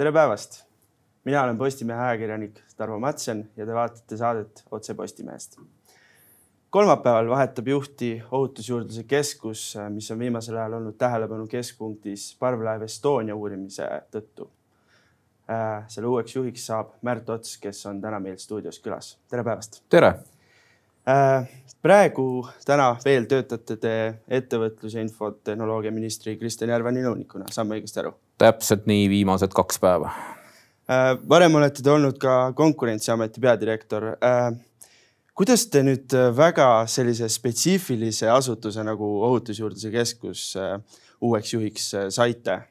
tere päevast! mina olen Postimehe ajakirjanik Tarvo Matsen ja te vaatate saadet Otse Postimehest. kolmapäeval vahetab juhti Ohutusjuurdluse Keskus, mis on viimasel ajal olnud tähelepanu keskpunktis parvlaev Estonia uurimise tõttu. selle uueks juhiks saab Märt Ots, kes on täna meil stuudios külas. tere päevast! tere! Praegu täna veel töötate te ettevõtlus- ja infotehnoloogia ministri Kristjan Järvani nõunikuna, saan ma õigesti aru? täpselt nii, viimased kaks päeva. varem olete te olnud ka Konkurentsiameti peadirektor. kuidas te nüüd väga sellise spetsiifilise asutuse nagu Ohutusjuurdluse Keskus uueks juhiks saite?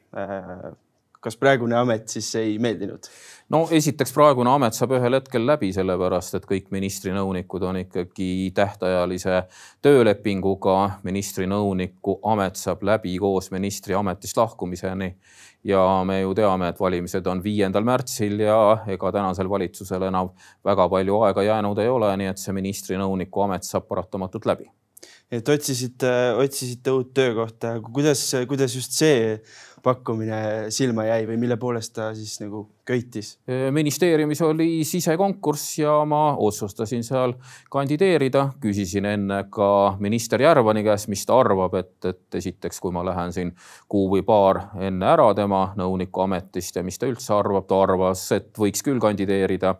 Kas praegune amet siis ei meeldinud? no esiteks praegune amet saab ühel hetkel läbi, sellepärast et kõik ministri nõunikud on ikkagi tähtajalise töölepinguga. ministri nõuniku amet saab läbi koos ministri ametist lahkumiseni. ja me ju teame, et valimised on viiendal märtsil ja ega tänasel valitsusel enam väga palju aega jäänud ei ole, nii et see ministri nõuniku amet saab paratamatult läbi et otsisite, otsisite uut töökohta, kuidas, kuidas just see pakkumine silma jäi või mille poolest ta siis nagu köitis? ministeeriumis oli sisekonkurss ja ma otsustasin seal kandideerida. küsisin enne ka minister Järvani käest, mis ta arvab, et, et esiteks, kui ma lähen siin kuu või paar enne ära tema nõuniku ametist ja mis ta üldse arvab, ta arvas, et võiks küll kandideerida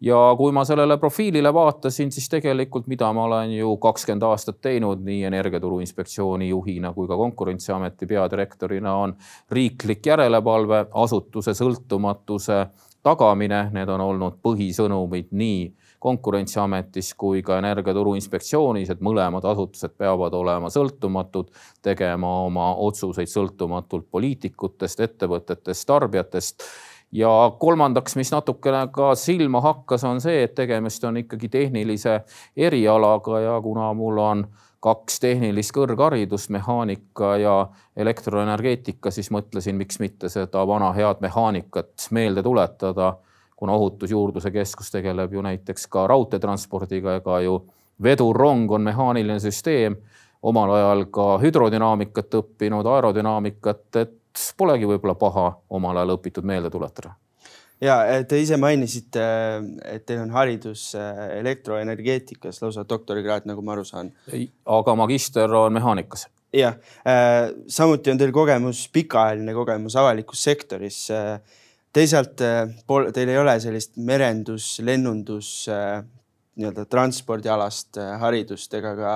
ja kui ma sellele profiilile vaatasin, siis tegelikult, mida ma olen ju kakskümmend aastat teinud nii Energiaturu Inspektsiooni juhina kui ka Konkurentsiameti peadirektorina, on riiklik järelevalve, asutuse sõltumatuse tagamine, need on olnud põhisõnumid nii konkurentsiametis kui ka Energiaturu Inspektsioonis, et mõlemad asutused peavad olema sõltumatud, tegema oma otsuseid sõltumatult poliitikutest, ettevõtetest, tarbijatest ja kolmandaks, mis natukene ka silma hakkas, on see, et tegemist on ikkagi tehnilise erialaga ja kuna mul on kaks tehnilist kõrgharidust, mehaanika ja elektroenergeetika, siis mõtlesin, miks mitte seda vana head mehaanikat meelde tuletada. kuna Ohutusjuurdluse Keskus tegeleb ju näiteks ka raudteetranspordiga, ega ju vedurrong on mehaaniline süsteem, omal ajal ka hüdrodünaamikat õppinud, aerodünaamikat, et polegi võib-olla paha omal ajal õpitud meelde tuletada ja te ise mainisite, et teil on haridus äh, elektroenergeetikas, lausa doktorikraad, nagu ma aru saan. aga magister on mehaanikas. jah, samuti on teil kogemus, pikaajaline kogemus avalikus sektoris. Teisalt teil ei ole sellist merendus, lennundus, nii-öelda transpordialast haridust ega ka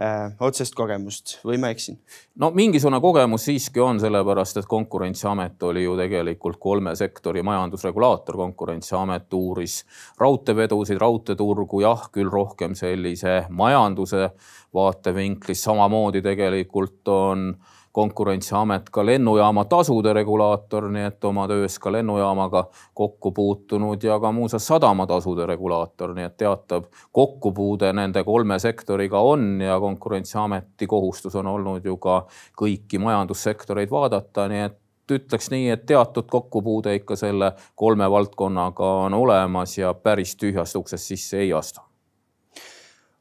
äh, otsest kogemust või ma eksin? no mingisugune kogemus siiski on, sellepärast et Konkurentsiamet oli ju tegelikult kolme sektori majandusregulaator. konkurentsiamet uuris raudteevedusid, raudteeturgu, jah, küll rohkem sellise majanduse vaatevinklist, samamoodi tegelikult on äh, konkurentsiamet ka lennujaama tasude regulaator, nii et oma töös ka lennujaamaga kokku puutunud ja ka muuseas sadamatasude regulaator, nii et teatav kokkupuude nende kolme sektoriga on ja konkurentsiameti kohustus on olnud ju ka kõiki majandussektoreid vaadata, nii et ütleks nii, et teatud kokkupuude ikka selle kolme valdkonnaga on olemas ja päris tühjast uksest sisse ei astu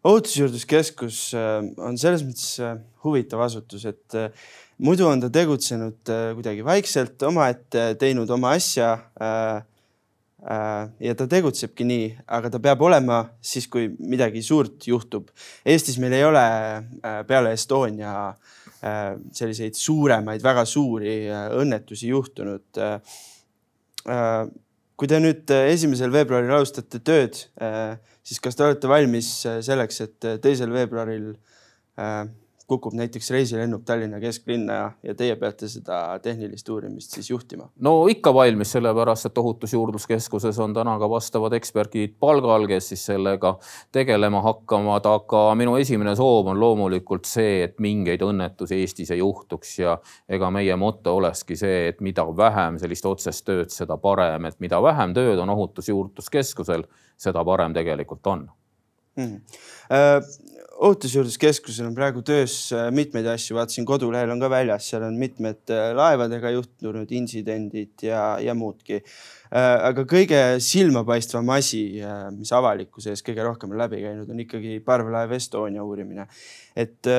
ohutusjuurdluskeskus äh, on selles mõttes äh, huvitav asutus, et äh, muidu on ta tegutsenud kuidagi vaikselt omaette, teinud oma asja. ja ta tegutsebki nii, aga ta peab olema siis, kui midagi suurt juhtub. Eestis meil ei ole peale Estonia selliseid suuremaid, väga suuri õnnetusi juhtunud. kui te nüüd esimesel veebruaril alustate tööd siis kas te olete valmis äh, selleks, et äh, teisel veebruaril äh, kukub näiteks reisilennuk Tallinna kesklinna ja, ja teie peate seda tehnilist uurimist siis juhtima? no ikka valmis, sellepärast et Ohutusjuurdluskeskuses on täna ka vastavad eksperdid palgal, kes siis sellega tegelema hakkavad, aga minu esimene soov on loomulikult see, et mingeid õnnetusi Eestis ei juhtuks ja ega meie moto olekski see, et mida vähem sellist otsest tööd, seda parem, et mida vähem tööd on Ohutusjuurdluskeskusel seda parem tegelikult on hmm.. Äh, ohutusjuurdluskeskusel on praegu töös äh, mitmeid asju, vaatasin kodulehel on ka väljas, seal on mitmed äh, laevadega juhtunud intsidendid ja, ja muudki. aga kõige silmapaistvam asi, mis avalikkuse ees kõige rohkem on läbi käinud, on ikkagi parvlaev Estonia uurimine. et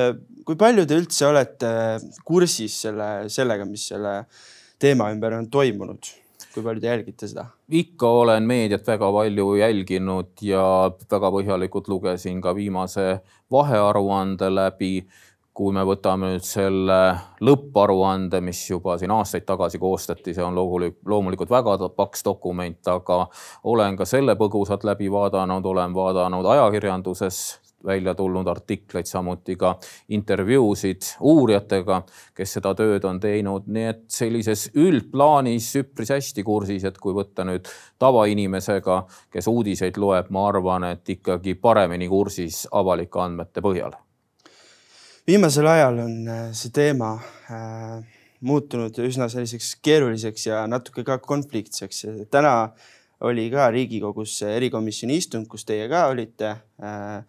kui palju te üldse olete kursis selle, sellega, mis selle teema ümber on toimunud? Kui palju te jälgite seda? ikka olen meediat väga palju jälginud ja väga põhjalikult lugesin ka viimase vahearuande läbi kui me võtame nüüd selle lõpparuande, mis juba siin aastaid tagasi koostati, see on loomulikult väga paks dokument, aga olen ka selle põgusalt läbi vaadanud, olen vaadanud ajakirjanduses välja tulnud artikleid, samuti ka intervjuusid uurijatega, kes seda tööd on teinud, nii et sellises üldplaanis üpris hästi kursis, et kui võtta nüüd tavainimesega, kes uudiseid loeb, ma arvan, et ikkagi paremini kursis avalike andmete põhjal viimasel ajal on äh, see teema äh, muutunud üsna selliseks keeruliseks ja natuke ka konfliktseks. täna oli ka Riigikogus erikomisjoni istung, kus teie ka olite äh,.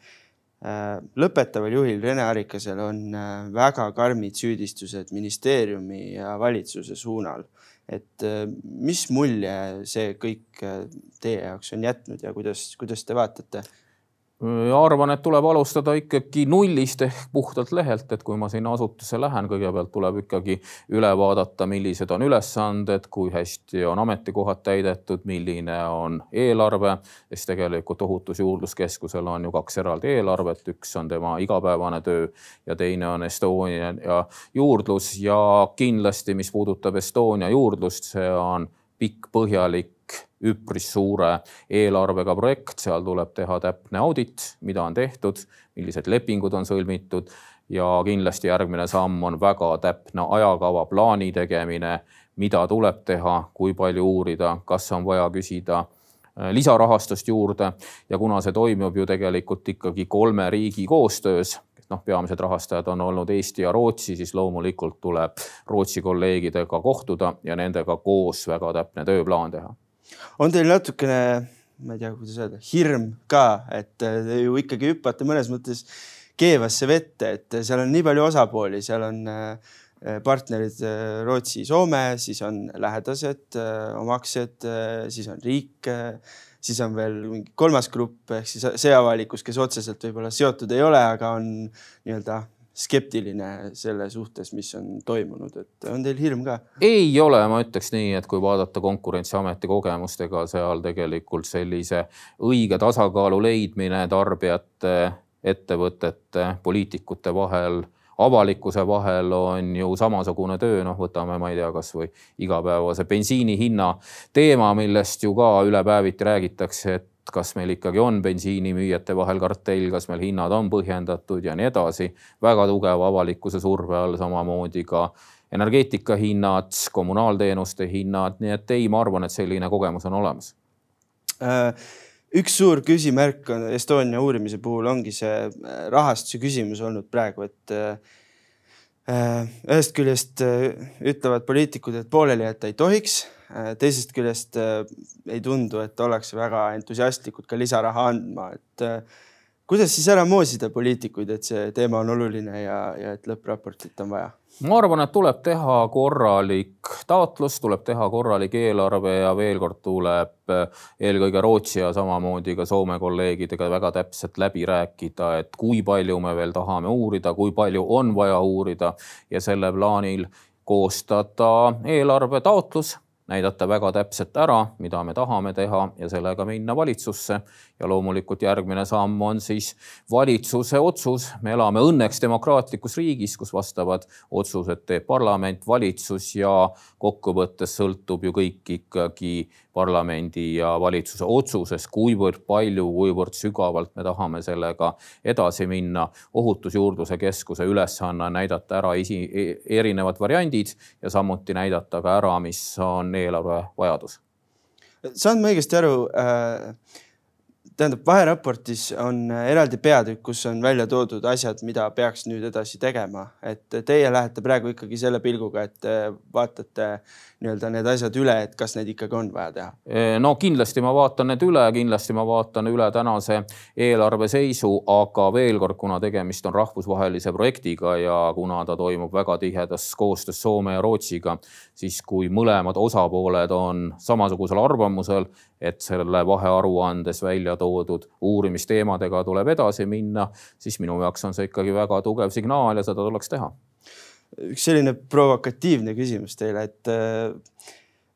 Äh lõpetaval juhil Rene Arikasel on äh, väga karmid süüdistused ministeeriumi ja valitsuse suunal. et mis mulje see kõik teie jaoks on jätnud ja kuidas, kuidas te vaatate arvan, et tuleb alustada ikkagi nullist ehk puhtalt lehelt, et kui ma sinna asutusse lähen, kõigepealt tuleb ikkagi üle vaadata, millised on ülesanded, kui hästi on ametikohad täidetud, milline on eelarve, sest tegelikult Ohutusjuurdluskeskusel on ju kaks eraldi eelarvet, üks on tema igapäevane töö ja teine on Estonia juurdlus. Ja kindlasti, mis puudutab Estonia juurdlust, see on pikk, põhjalik üpris suure eelarvega projekt, seal tuleb teha täpne audit, mida on tehtud, millised lepingud on sõlmitud ja kindlasti järgmine samm on väga täpne ajakava, plaani tegemine, mida tuleb teha, kui palju uurida, kas on vaja küsida äh, lisarahastust juurde. Ja kuna see toimub ju tegelikult ikkagi kolme riigi koostöös, noh, peamised rahastajad on olnud Eesti ja Rootsi, siis loomulikult tuleb Rootsi kolleegidega kohtuda ja nendega koos väga täpne tööplaan teha on teil natukene, ma ei tea, kuidas öelda, hirm ka, et te ju ikkagi hüppate mõnes mõttes keevasse vette, et seal on nii palju osapooli, seal on äh, partnerid äh, Rootsi, Soome, siis on lähedased, äh, omaksed, siis on riik, siis on veel mingi kolmas grupp ehk siis see avalikkus, kes otseselt võib-olla seotud ei ole, aga on nii-öelda skeptiline selle suhtes, mis on toimunud, et on teil hirm ka? ei ole, ma ütleks nii, et kui vaadata Konkurentsiameti kogemustega seal tegelikult sellise õige tasakaalu leidmine tarbijate, ettevõtete, poliitikute vahel avalikkuse vahel on ju samasugune töö, noh, võtame, ma ei tea, kasvõi igapäevase bensiini hinna teema, millest ju ka ülepäeviti räägitakse, et kas meil ikkagi on bensiinimüüjate vahel kartell, kas meil hinnad on põhjendatud ja nii edasi. väga tugeva avalikkuse surve all, samamoodi ka energeetika hinnad, kommunaalteenuste hinnad, nii et ei, ma arvan, et selline kogemus on olemas. Äh, üks suur küsimärk on Estonia uurimise puhul ongi see äh, rahastuse küsimus olnud praegu, et äh, ühest küljest ütlevad poliitikud, et pooleli jätta ei tohiks. Äh, teisest küljest äh, ei tundu, et ollakse väga entusiastlikud ka lisaraha andma, et äh, kuidas siis ära moosida poliitikuid, et see teema on oluline ja, ja et lõppraportit on vaja? ma arvan, et tuleb teha korralik taotlus, tuleb teha korralik eelarve ja veel kord tuleb eelkõige Rootsi ja samamoodi ka Soome kolleegidega väga täpselt läbi rääkida, et kui palju me veel tahame uurida, kui palju on vaja uurida ja selle plaanil koostada eelarvetaotlus näidata väga täpselt ära, mida me tahame teha ja sellega minna valitsusse. ja loomulikult järgmine samm on siis valitsuse otsus. me elame õnneks demokraatlikus riigis, kus vastavad otsused teeb parlament, valitsus ja kokkuvõttes sõltub ju kõik ikkagi parlamendi ja valitsuse otsusest, kuivõrd palju, kuivõrd sügavalt me tahame sellega edasi minna. ohutusjuurdluse keskuse ülesanne on näidata ära isi, e-, erinevad variandid ja samuti näidata ka ära, mis on eelarve vajadus. saan ma õigesti aru äh,? Tähendab, vaheraportis on eraldi peatükk, kus on välja toodud asjad, mida peaks nüüd edasi tegema, et teie lähete praegu ikkagi selle pilguga, et vaatate nii-öelda need asjad üle, et kas neid ikkagi on vaja teha? no kindlasti ma vaatan need üle, kindlasti ma vaatan üle tänase eelarve seisu, aga veel kord, kuna tegemist on rahvusvahelise projektiga ja kuna ta toimub väga tihedas koostöös Soome ja Rootsiga, siis kui mõlemad osapooled on samasugusel arvamusel, et selle vahearuandes välja toodud uurimisteemadega tuleb edasi minna, siis minu jaoks on see ikkagi väga tugev signaal ja seda tuleks teha. Üks selline provokatiivne küsimus teile, et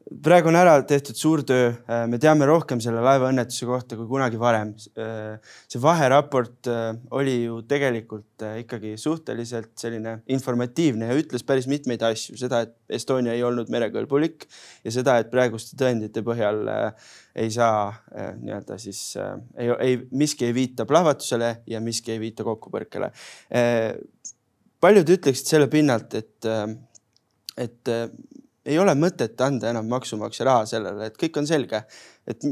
praegu on ära tehtud suur töö, me teame rohkem selle laevaõnnetuse kohta kui kunagi varem. see vaheraport oli ju tegelikult ikkagi suhteliselt selline informatiivne ja ütles päris mitmeid asju, seda, et Estonia ei olnud merekõlbulik ja seda, et praeguste tõendite põhjal ei saa nii-öelda siis ei, ei, miski ei viita plahvatusele ja miski ei viita kokkupõrkele. paljud ütleksid selle pinnalt, et, et ei ole mõtet anda enam maksumaksja raha sellele, et kõik on selge. et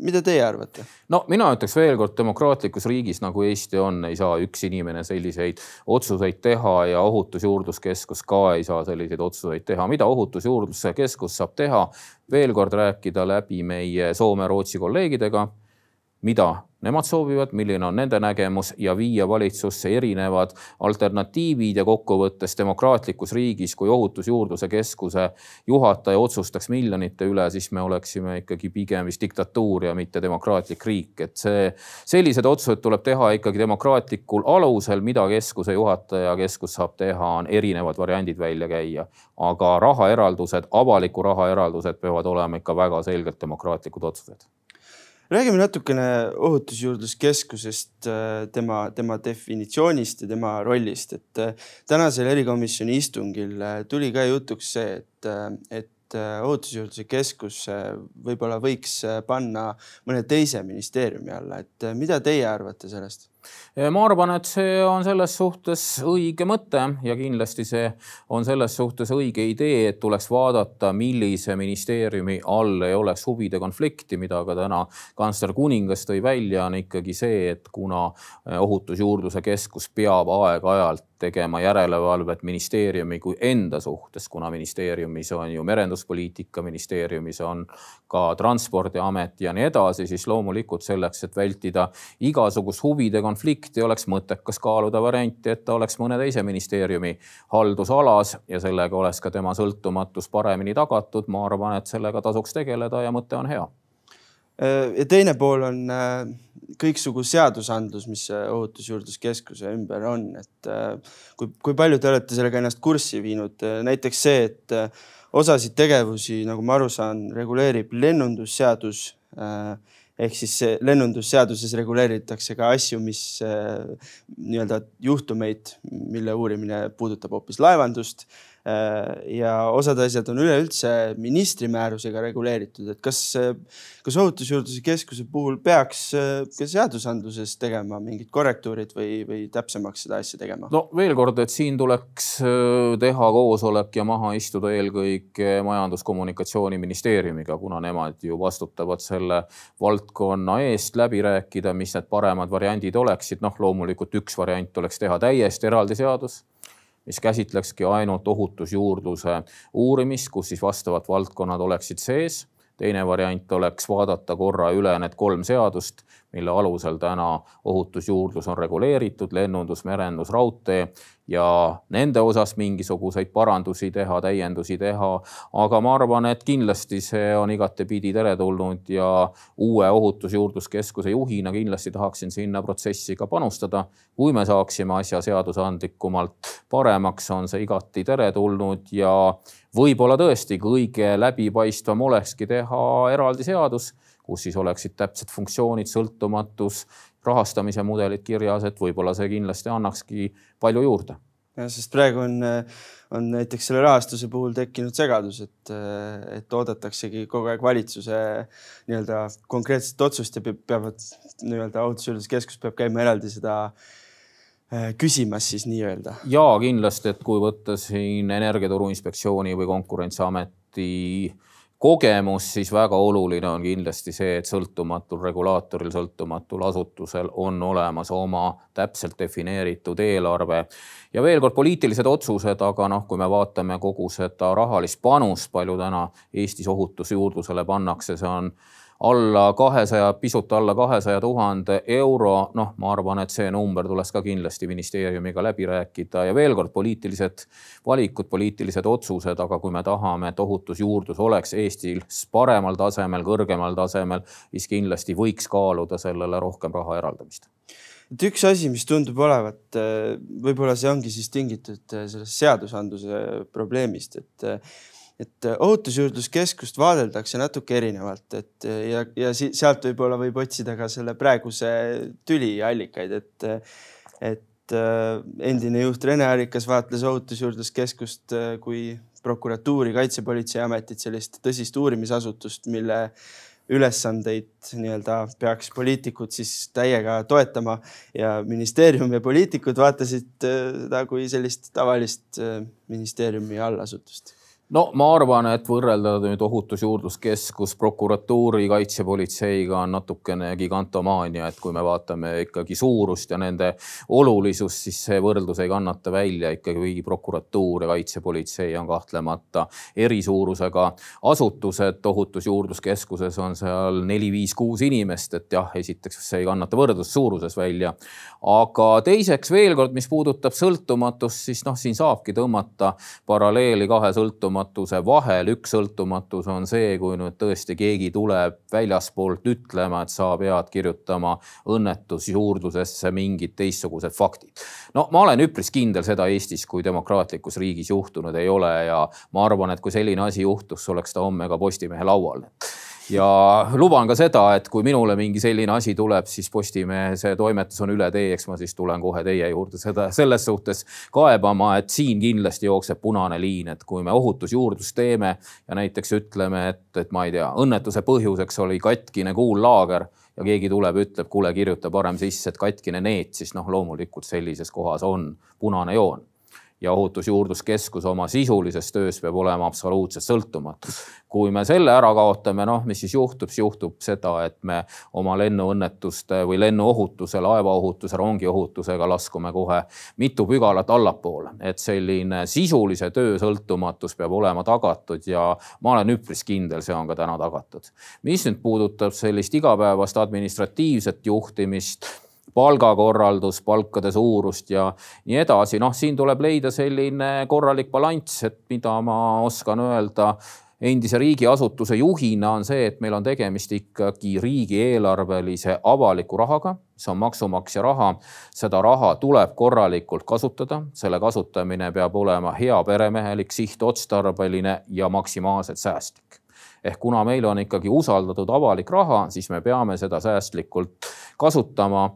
mida teie arvate? no mina ütleks veel kord, demokraatlikus riigis nagu Eesti on, ei saa üks inimene selliseid otsuseid teha ja Ohutusjuurdluskeskus ka ei saa selliseid otsuseid teha. mida Ohutusjuurdluse Keskus saab teha? veel kord rääkida läbi meie Soome-Rootsi kolleegidega, mida nemad soovivad, milline on nende nägemus ja viia valitsusse erinevad alternatiivid ja kokkuvõttes demokraatlikus riigis, kui Ohutusjuurdluse Keskuse juhataja otsustaks miljonite üle, siis me oleksime ikkagi pigem vist diktatuur ja mitte demokraatlik riik, et see, sellised otsused tuleb teha ikkagi demokraatlikul alusel, mida keskuse juhataja, keskus saab teha, on erinevad variandid välja käia. aga rahaeraldused, avaliku rahaeraldused peavad olema ikka väga selgelt demokraatlikud otsused räägime natukene Ohutusjuurdluskeskusest, äh, tema, tema definitsioonist ja tema rollist, et äh, tänasel erikomisjoni istungil äh, tuli ka jutuks see, et, et Ohutusjuurdluse Keskus võib-olla võiks panna mõne teise ministeeriumi alla, et mida teie arvate sellest? Ma arvan, et see on selles suhtes õige mõte ja kindlasti see on selles suhtes õige idee, et tuleks vaadata, millise ministeeriumi all ei oleks huvide konflikti, mida ka täna kantsler Kuningas tõi välja, on ikkagi see, et kuna Ohutusjuurdluse Keskus peab aeg-ajalt tegema järelevalvet ministeeriumi kui enda suhtes, kuna ministeeriumis on ju merenduspoliitika, ministeeriumis on ka transpordiamet ja nii edasi, siis loomulikult selleks, et vältida igasugust huvide konflikti oleks mõttekas kaaluda varianti, et ta oleks mõne teise ministeeriumi haldusalas ja sellega oleks ka tema sõltumatus paremini tagatud. ma arvan, et sellega tasuks tegeleda ja mõte on hea. Ja teine pool on äh, kõiksugu seadusandlus, mis Ohutusjuurdluskeskuse ümber on, et äh, kui, kui palju te olete sellega ennast kurssi viinud, näiteks see, et äh, osasid tegevusi, nagu ma aru saan, reguleerib lennundusseadus ehk siis lennundusseaduses reguleeritakse ka asju, mis nii-öelda juhtumeid, mille uurimine puudutab hoopis laevandust Äh, ja osad asjad on üleüldse ministri määrusega reguleeritud, et kas, kas Ohutusjuurdluse Keskuse puhul peaks äh, ka seadusandluses tegema mingid korrektuurid või, või täpsemaks seda asja tegema? no veel kord, et siin tuleks äh, teha koosolek ja maha istuda eelkõige Majandus-Kommunikatsiooniministeeriumiga, kuna nemad ju vastutavad selle valdkonna eest läbi rääkida, mis need paremad variandid oleksid. noh, loomulikult üks variant oleks teha täiesti eraldi seadus mis käsitlekski ainult ohutusjuurdluse uurimist, kus siis vastavad valdkonnad oleksid sees. teine variant oleks vaadata korra üle need kolm seadust, mille alusel täna ohutusjuurdlus on reguleeritud, lennundus, merendus, raudtee ja nende osas mingisuguseid parandusi teha, täiendusi teha. aga ma arvan, et kindlasti see on igatepidi teretulnud ja uue Ohutusjuurdluskeskuse juhina kindlasti tahaksin sinna protsessi ka panustada. kui me saaksime asja seadusandlikumalt paremaks, on see igati teretulnud ja võib-olla tõesti kõige läbipaistvam olekski teha eraldi seadus kus siis oleksid täpsed funktsioonid, sõltumatus, rahastamise mudelid kirjas, et võib-olla see kindlasti annakski palju juurde. sest praegu on, on näiteks selle rahastuse puhul tekkinud segadus, et, et oodataksegi kogu aeg valitsuse nii-öelda konkreetset otsust ja peavad nii-öelda ohutusjuurdluskeskus peab käima eraldi seda äh, küsimas siis nii-öelda. ja kindlasti, et kui võtta siin Energiaturu Inspektsiooni või Konkurentsiameti äh, kogemus, siis väga oluline on kindlasti see, et sõltumatul regulaatoril, sõltumatul asutusel on olemas oma täpselt defineeritud eelarve. ja veel kord poliitilised otsused, aga noh, kui me vaatame kogu seda rahalist panust, palju täna Eestis ohutusjuurdlusele pannakse, see on alla kahesaja, pisut alla kahesaja tuhande euro. noh, ma arvan, et see number tuleks ka kindlasti ministeeriumiga läbi rääkida. Ja veel kord poliitilised valikud, poliitilised otsused, aga kui me tahame, et ohutusjuurdlus oleks Eestis paremal tasemel, kõrgemal tasemel, siis kindlasti võiks kaaluda sellele rohkem raha eraldamist. Et üks asi, mis tundub olevat, võib-olla see ongi siis tingitud sellest seadusandluse probleemist, et et ohutusjuurdluskeskust vaadeldakse natuke erinevalt, et ja, ja sealt võib-olla võib otsida ka selle praeguse tüli allikaid, et, et endine juht Rene Arikas vaatles ohutusjuurdluskeskust kui prokuratuuri, Kaitsepolitseiametit, sellist tõsist uurimisasutust, mille ülesandeid nii-öelda peaks poliitikud siis täiega toetama. Ja ministeerium ja poliitikud vaatasid seda kui sellist tavalist ministeeriumi allasutust no ma arvan, et võrrelda nüüd Ohutusjuurdluskeskus prokuratuuri, kaitsepolitseiga on natukene gigantomaania, et kui me vaatame ikkagi suurust ja nende olulisust, siis see võrdlus ei kannata välja ikkagi, kuigi prokuratuur ja kaitsepolitsei on kahtlemata eri suurusega asutused. ohutusjuurdluskeskuses on seal neli, viis, kuus inimest, et jah, esiteks see ei kannata võrdlust suuruses välja. aga teiseks veel kord, mis puudutab sõltumatust, siis noh, siin saabki tõmmata paralleeli kahe sõltumatuse sõltumatuse vahel. üks sõltumatus on see, kui nüüd tõesti keegi tuleb väljaspoolt ütlema, et sa pead kirjutama õnnetusjuurdlusesse mingid teistsugused faktid. no ma olen üpris kindel, seda Eestis kui demokraatlikus riigis juhtunud ei ole ja ma arvan, et kui selline asi juhtuks, oleks ta homme ka Postimehe laual ja luban ka seda, et kui minule mingi selline asi tuleb, siis Postimehe see toimetus on üle tee, eks ma siis tulen kohe teie juurde seda selles suhtes kaebama, et siin kindlasti jookseb punane liin, et kui me ohutusjuurdlust teeme ja näiteks ütleme, et, et ma ei tea, õnnetuse põhjuseks oli katkine kuullaager ja keegi tuleb, ütleb, kuule, kirjuta parem sisse, et katkine neet, siis noh, loomulikult sellises kohas on punane joon ja Ohutusjuurdluskeskus oma sisulises töös peab olema absoluutselt sõltumatu. kui me selle ära kaotame, noh, mis siis juhtub, siis juhtub seda, et me oma lennuõnnetuste või lennuohutuse, laevaohutuse, rongiohutusega laskume kohe mitu pügalat allapoole, et selline sisulise töö sõltumatus peab olema tagatud ja ma olen üpris kindel, see on ka täna tagatud. mis nüüd puudutab sellist igapäevast administratiivset juhtimist palgakorraldus, palkade suurust ja nii edasi. noh, siin tuleb leida selline korralik balanss, et mida ma oskan öelda endise riigiasutuse juhina on see, et meil on tegemist ikkagi riigieelarvelise avaliku rahaga, see on maksumaksja raha. seda raha tuleb korralikult kasutada, selle kasutamine peab olema heaperemehelik, sihtotstarbeline ja maksimaalselt säästlik ehk kuna meil on ikkagi usaldatud avalik raha, siis me peame seda säästlikult kasutama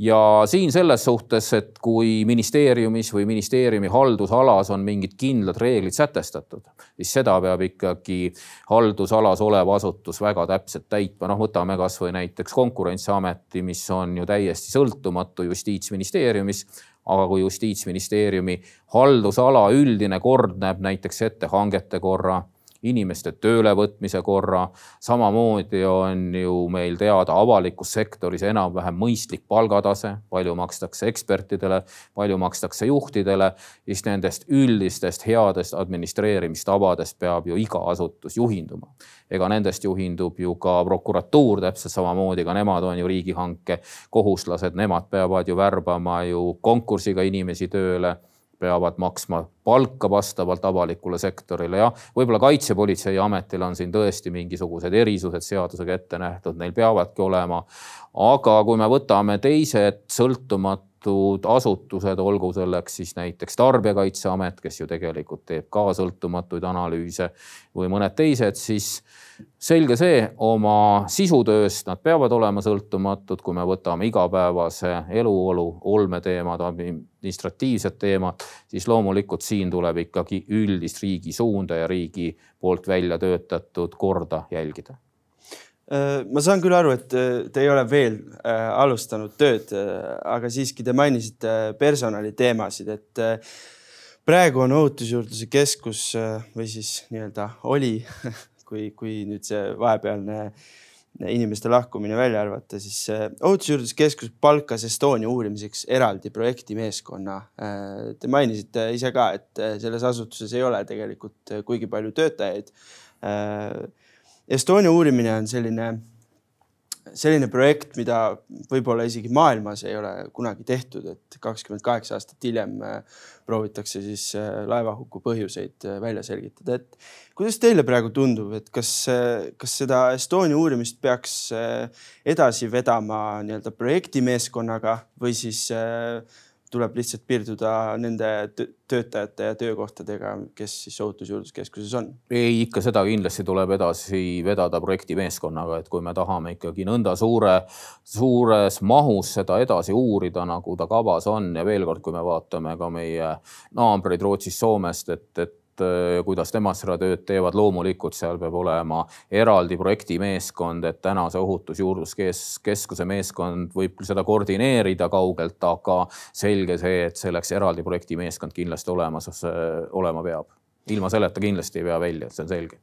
ja siin selles suhtes, et kui ministeeriumis või ministeeriumi haldusalas on mingid kindlad reeglid sätestatud, siis seda peab ikkagi haldusalas olev asutus väga täpselt täitma. noh, võtame kasvõi näiteks Konkurentsiameti, mis on ju täiesti sõltumatu justiitsministeeriumis aga kui justiitsministeeriumi haldusala üldine kord näeb näiteks ette hangete korra inimeste töölevõtmise korra. samamoodi on ju meil teada avalikus sektoris enam-vähem mõistlik palgatase, palju makstakse ekspertidele, palju makstakse juhtidele, siis nendest üldistest headest administreerimistavadest peab ju iga asutus juhinduma. ega nendest juhindub ju ka prokuratuur täpselt samamoodi, ka nemad on ju riigihanke kohuslased, nemad peavad ju värbama ju konkursiga inimesi tööle peavad maksma palka vastavalt avalikule sektorile ja võib-olla Kaitsepolitseiametil on siin tõesti mingisugused erisused seadusega ette nähtud, neil peavadki olema. aga kui me võtame teised sõltumatud asutused, olgu selleks siis näiteks Tarbijakaitseamet, kes ju tegelikult teeb ka sõltumatuid analüüse või mõned teised, siis selge see, oma sisutööst nad peavad olema sõltumatud, kui me võtame igapäevase eluolu, olmeteemad, administratiivsed teemad, siis loomulikult siin tuleb ikkagi üldist riigi suunda ja riigi poolt välja töötatud korda jälgida. Äh, ma saan küll aru, et äh, te ei ole veel äh, alustanud tööd, aga siiski te mainisite personaliteemasid, et praegu on Ohutusjuurdluse Keskus või siis nii-öelda oli kui, kui nüüd see vahepealne inimeste lahkumine välja arvata, siis Ohutusjuurdluskeskus palkas Estonia uurimiseks eraldi projektimeeskonna. Te mainisite ise ka, et selles asutuses ei ole tegelikult kuigi palju töötajaid. Estonia uurimine on selline selline projekt, mida võib-olla isegi maailmas ei ole kunagi tehtud, et kakskümmend kaheksa aastat hiljem äh, proovitakse siis äh, laevahuku põhjuseid äh, välja selgitada, et kuidas teile praegu tundub, et kas, kas seda Estonia uurimist peaks edasi vedama nii-öelda projektimeeskonnaga või siis tuleb lihtsalt piirduda nende töötajate ja töökohtadega, kes siis ohutusjuurdluskeskuses on? ei, ikka seda kindlasti tuleb edasi vedada projektimeeskonnaga, et kui me tahame ikkagi nõnda suure, suures mahus seda edasi uurida, nagu ta kavas on ja veel kord, kui me vaatame ka meie naabreid Rootsist, Soomest, et, et et kuidas nemad seda tööd teevad, loomulikult seal peab olema eraldi projektimeeskond, et tänase ohutusjuurdluskeskuse meeskond võib seda koordineerida kaugelt, aga selge see, et selleks eraldi projektimeeskond kindlasti olemas, olema peab. ilma selleta kindlasti ei vea välja, see on selge.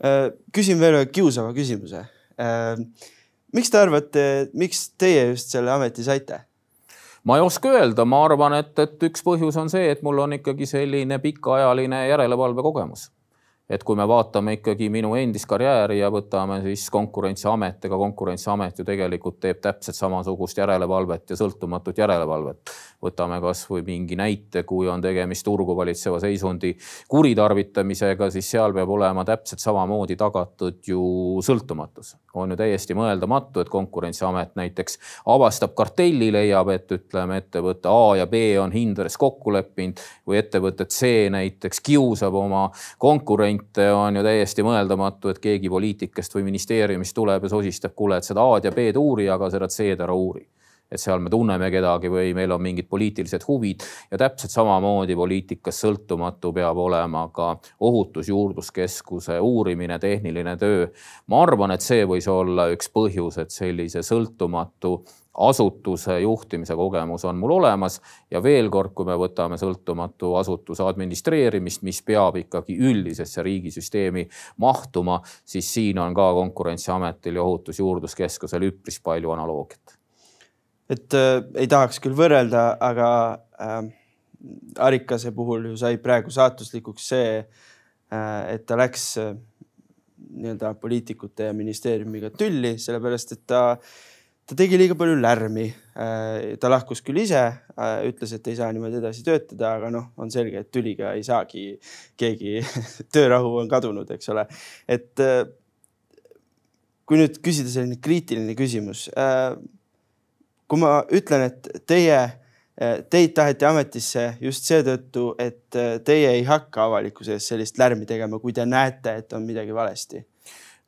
Äh, küsin veel ühe kiusava küsimuse. Äh, miks te arvate, miks teie just selle ameti saite? Ma ei oska öelda, ma arvan, et, et üks põhjus on see, et mul on ikkagi selline pikaajaline järelevalvekogemus et kui me vaatame ikkagi minu endist karjääri ja võtame siis Konkurentsiamet, ega Konkurentsiamet ju tegelikult teeb täpselt samasugust järelevalvet ja sõltumatut järelevalvet. Võtame kasvõi mingi näite, kui on tegemist turgu valitseva seisundi kuritarvitamisega, siis seal peab olema täpselt samamoodi tagatud ju sõltumatus. on ju täiesti mõeldamatu, et Konkurentsiamet näiteks avastab kartelli, leiab, et ütleme, ettevõte A ja B on hindades kokku leppinud või ettevõte C näiteks kiusab oma konkurenti variante on ju täiesti mõeldamatu, et keegi poliitikast või ministeeriumist tuleb ja sosistab, kuule, et seda A-d ja B-d uuri, aga seda C-d ära uuri et seal me tunneme kedagi või meil on mingid poliitilised huvid ja täpselt samamoodi poliitikas sõltumatu peab olema ka ohutusjuurdluskeskuse uurimine, tehniline töö. ma arvan, et see võis olla üks põhjus, et sellise sõltumatu asutuse juhtimise kogemus on mul olemas ja veel kord, kui me võtame sõltumatu asutuse administreerimist, mis peab ikkagi üldisesse riigisüsteemi mahtuma, siis siin on ka Konkurentsiametil ja Ohutusjuurdluskeskusel üpris palju analoogiat. Et äh, ei tahaks küll võrrelda, aga äh, Arikase puhul ju sai praegu saatuslikuks see äh,, et ta läks äh, nii-öelda poliitikute ja ministeeriumiga tülli, sellepärast et ta äh, ta tegi liiga palju lärmi. Äh, ta lahkus küll ise, äh, ütles, et ei saa niimoodi edasi töötada, aga noh, on selge, et tüliga ei saagi keegi töörahu on kadunud, eks ole. et äh, kui nüüd küsida selline kriitiline küsimus. Kui ma ütlen, et teie, teid taheti ametisse just seetõttu, et teie ei hakka avalikkuse ees sellist lärmi tegema, kui te näete, et on midagi valesti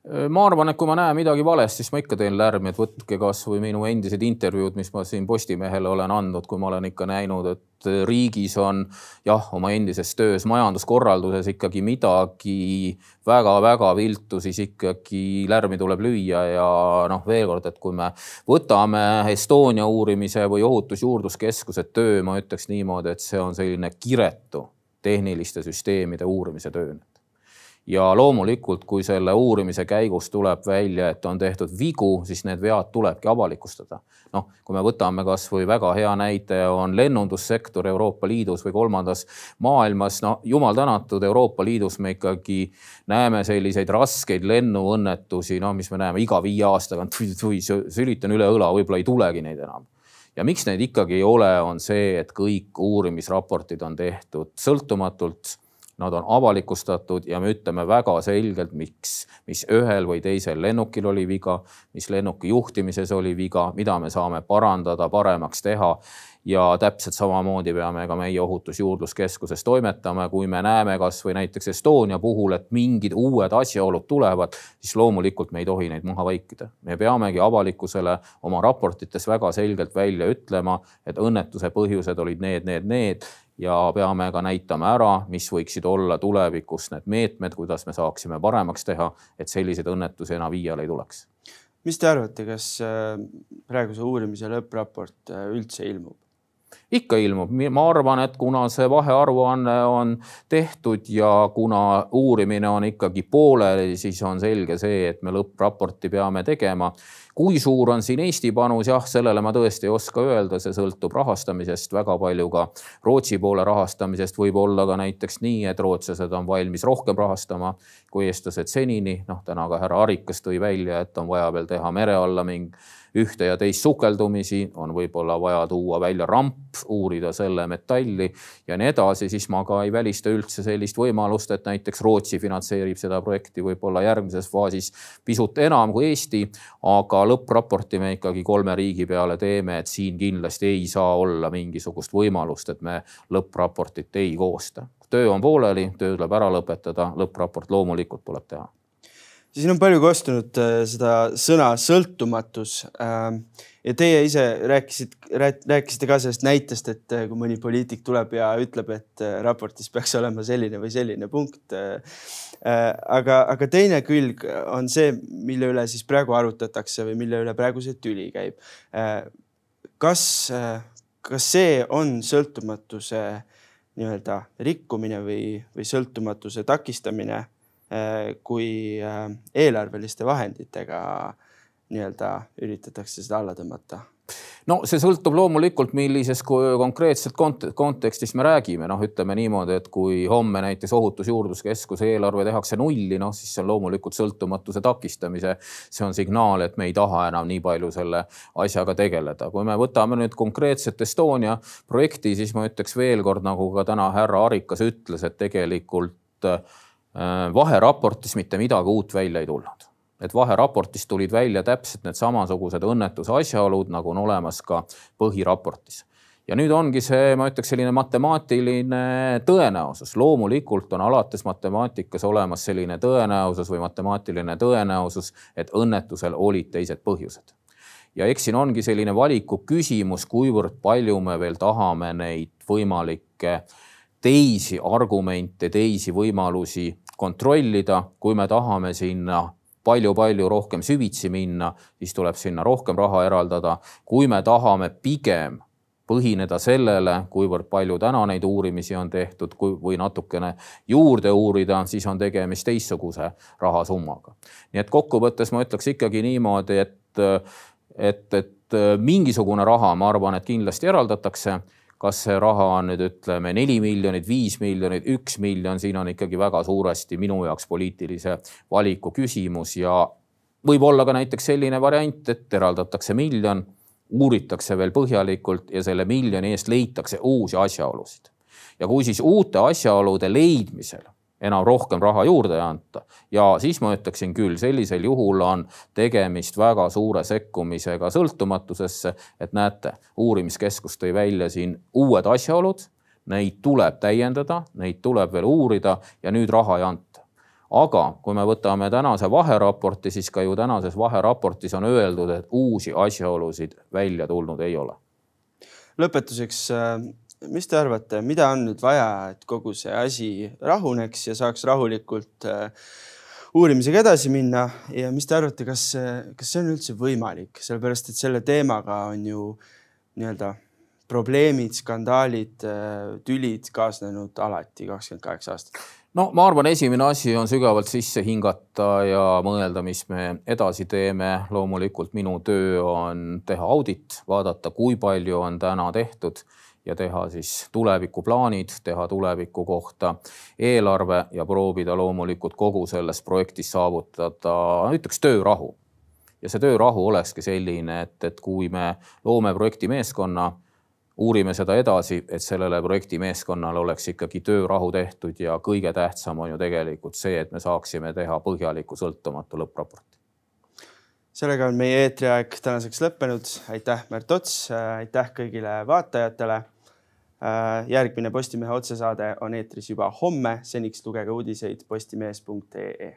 ma arvan, et kui ma näen midagi valesti, siis ma ikka teen lärmi, et võtke kasvõi minu endised intervjuud, mis ma siin Postimehele olen andnud, kui ma olen ikka näinud, et riigis on jah, oma endises töös majanduskorralduses ikkagi midagi väga-väga viltu, siis ikkagi lärmi tuleb lüüa ja noh, veel kord, et kui me võtame Estonia uurimise või ohutusjuurdluskeskuse töö, ma ütleks niimoodi, et see on selline kiretu tehniliste süsteemide uurimise töö ja loomulikult, kui selle uurimise käigus tuleb välja, et on tehtud vigu, siis need vead tulebki avalikustada. noh, kui me võtame kasvõi väga hea näite on lennundussektor Euroopa Liidus või kolmandas maailmas, no jumal tänatud, Euroopa Liidus me ikkagi näeme selliseid raskeid lennuõnnetusi, no mis me näeme iga viie aasta tagant, sülitan üle õla, võib-olla ei tulegi neid enam ja miks neid ikkagi ei ole, on see, et kõik uurimisraportid on tehtud sõltumatult Nad on avalikustatud ja me ütleme väga selgelt, miks, mis ühel või teisel lennukil oli viga, mis lennuki juhtimises oli viga, mida me saame parandada, paremaks teha. ja täpselt samamoodi peame ka meie ohutusjuurdluskeskuses toimetama, kui me näeme kasvõi näiteks Estonia puhul, et mingid uued asjaolud tulevad, siis loomulikult me ei tohi neid maha vaikida. me peamegi avalikkusele oma raportites väga selgelt välja ütlema, et õnnetuse põhjused olid need, need, need ja peame ka näitama ära, mis võiksid olla tulevikus need meetmed, kuidas me saaksime paremaks teha, et selliseid õnnetusi enam iial ei tuleks. mis te arvate, kas äh, praeguse uurimise lõppraport äh, üldse ilmub? ikka ilmub, ma arvan, et kuna see vahearuanne on tehtud ja kuna uurimine on ikkagi pooleli, siis on selge see, et me lõppraporti peame tegema kui suur on siin Eesti panus, jah, sellele ma tõesti ei oska öelda, see sõltub rahastamisest, väga palju ka. Rootsi poole rahastamisest, võib olla ka näiteks nii, et rootslased on valmis rohkem rahastama kui eestlased senini. noh, täna ka härra Arikas tõi välja, et on vaja veel teha mere alla mingi ühte ja teist sukeldumisi, on võib-olla vaja tuua välja ramp, uurida selle metalli ja nii edasi, siis ma ka ei välista üldse sellist võimalust, et näiteks Rootsi finantseerib seda projekti võib-olla järgmises faasis pisut enam kui Eesti. aga lõppraporti me ikkagi kolme riigi peale teeme, et siin kindlasti ei saa olla mingisugust võimalust, et me lõppraportit ei koosta. töö on pooleli, töö tuleb ära lõpetada, lõppraport loomulikult tuleb teha siin on palju kostnud äh, seda sõna sõltumatus. Ähm, ja teie ise rääkisite, rääkisite ka sellest näitest, et äh, kui mõni poliitik tuleb ja ütleb, et äh, raportis peaks olema selline või selline punkt. aga, aga teine külg on see, mille üle siis praegu arutatakse või mille üle praegu see tüli käib. kas, kas see on sõltumatuse nii-öelda rikkumine või, või sõltumatuse takistamine kui äh, eelarveliste vahenditega nii-öelda üritatakse seda alla tõmmata? no see sõltub loomulikult, millises konkreetselt kont kontekstis me räägime, noh, ütleme niimoodi, et kui homme näiteks Ohutusjuurdluskeskuse eelarve tehakse nulli, noh siis see on loomulikult sõltumatuse takistamise. see on signaal, et me ei taha enam nii palju selle asjaga tegeleda. kui me võtame nüüd konkreetset Estonia projekti, siis ma ütleks veel kord, nagu ka täna härra Arikas ütles, et tegelikult äh, Äh, vaheraportis mitte midagi uut välja ei tulnud. et vaheraportis tulid välja täpselt need samasugused õnnetuse asjaolud, nagu on olemas ka põhiraportis. ja nüüd ongi see, ma ütleks, selline matemaatiline tõenäosus. loomulikult on alates matemaatikas olemas selline tõenäosus või matemaatiline tõenäosus, et õnnetusel olid teised põhjused ja eks siin ongi selline valiku küsimus, kuivõrd palju me veel tahame neid võimalikke teisi argumente, teisi võimalusi kontrollida, kui me tahame sinna palju-palju rohkem süvitsi minna, siis tuleb sinna rohkem raha eraldada. kui me tahame pigem põhineda sellele, kuivõrd palju täna neid uurimisi on tehtud, kui või natukene juurde uurida, siis on tegemist teistsuguse rahasummaga. nii et kokkuvõttes ma ütleks ikkagi niimoodi, et, et, et mingisugune raha, ma arvan, et kindlasti eraldatakse kas see raha on nüüd ütleme neli miljonit, viis miljonit, üks miljon, siin on ikkagi väga suuresti minu jaoks poliitilise valiku küsimus ja võib olla ka näiteks selline variant, et eraldatakse miljon, uuritakse veel põhjalikult ja selle miljoni eest leitakse uusi asjaolusid. ja kui siis uute asjaolude leidmisel enam rohkem raha juurde ei anta. ja siis ma ütleksin küll, sellisel juhul on tegemist väga suure sekkumisega sõltumatusesse, et näete, uurimiskeskus tõi välja siin uued asjaolud, neid tuleb täiendada, neid tuleb veel uurida ja nüüd raha ei anta aga kui me võtame tänase vaheraporti, siis ka ju tänases vaheraportis on öeldud, et uusi asjaolusid välja tulnud ei ole. lõpetuseks mis te arvate, mida on nüüd vaja, et kogu see asi rahuneks ja saaks rahulikult äh, uurimisega edasi minna? Ja mis te arvate, kas, kas see on üldse võimalik, sellepärast et selle teemaga on ju nii-öelda probleemid, skandaalid, äh, tülid kaasnenud alati kakskümmend kaheksa aastat. No ma arvan, esimene asi on sügavalt sisse hingata ja mõelda, mis me edasi teeme. loomulikult minu töö on teha audit, vaadata, kui palju on täna tehtud ja teha siis tulevikuplaanid, teha tuleviku kohta eelarve ja proovida loomulikult kogu selles projektis saavutada, ütleks töörahu. ja see töörahu olekski selline, et, et kui me loome projektimeeskonna, uurime seda edasi, et sellele projektimeeskonnale oleks ikkagi töörahu tehtud ja kõige tähtsam on ju tegelikult see, et me saaksime teha põhjaliku sõltumatu lõppraporti sellega on meie eetriaeg tänaseks lõppenud. aitäh, Märt Ots, aitäh kõigile vaatajatele. järgmine Postimehe otsesaade on eetris juba homme, seniks lugege uudiseid postimees.ee